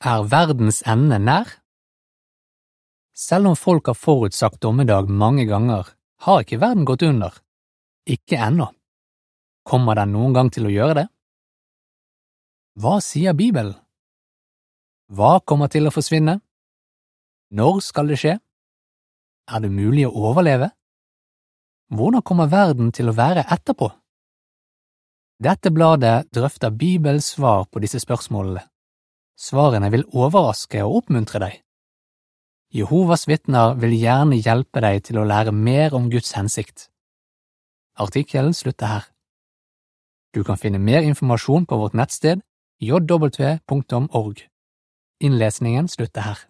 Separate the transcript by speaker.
Speaker 1: Er verdens ende nær? Selv om folk har forutsagt dommedag mange ganger, har ikke verden gått under. Ikke ennå. Kommer den noen gang til å gjøre det? Hva sier Bibelen? Hva kommer til å forsvinne? Når skal det skje? Er det mulig å overleve? Hvordan kommer verden til å være etterpå? Dette bladet drøfter Bibels svar på disse spørsmålene. Svarene vil overraske og oppmuntre deg. Jehovas vitner vil gjerne hjelpe deg til å lære mer om Guds hensikt. Artikkelen slutter her. Du kan finne mer informasjon på vårt nettsted jw.org. Innlesningen slutter her.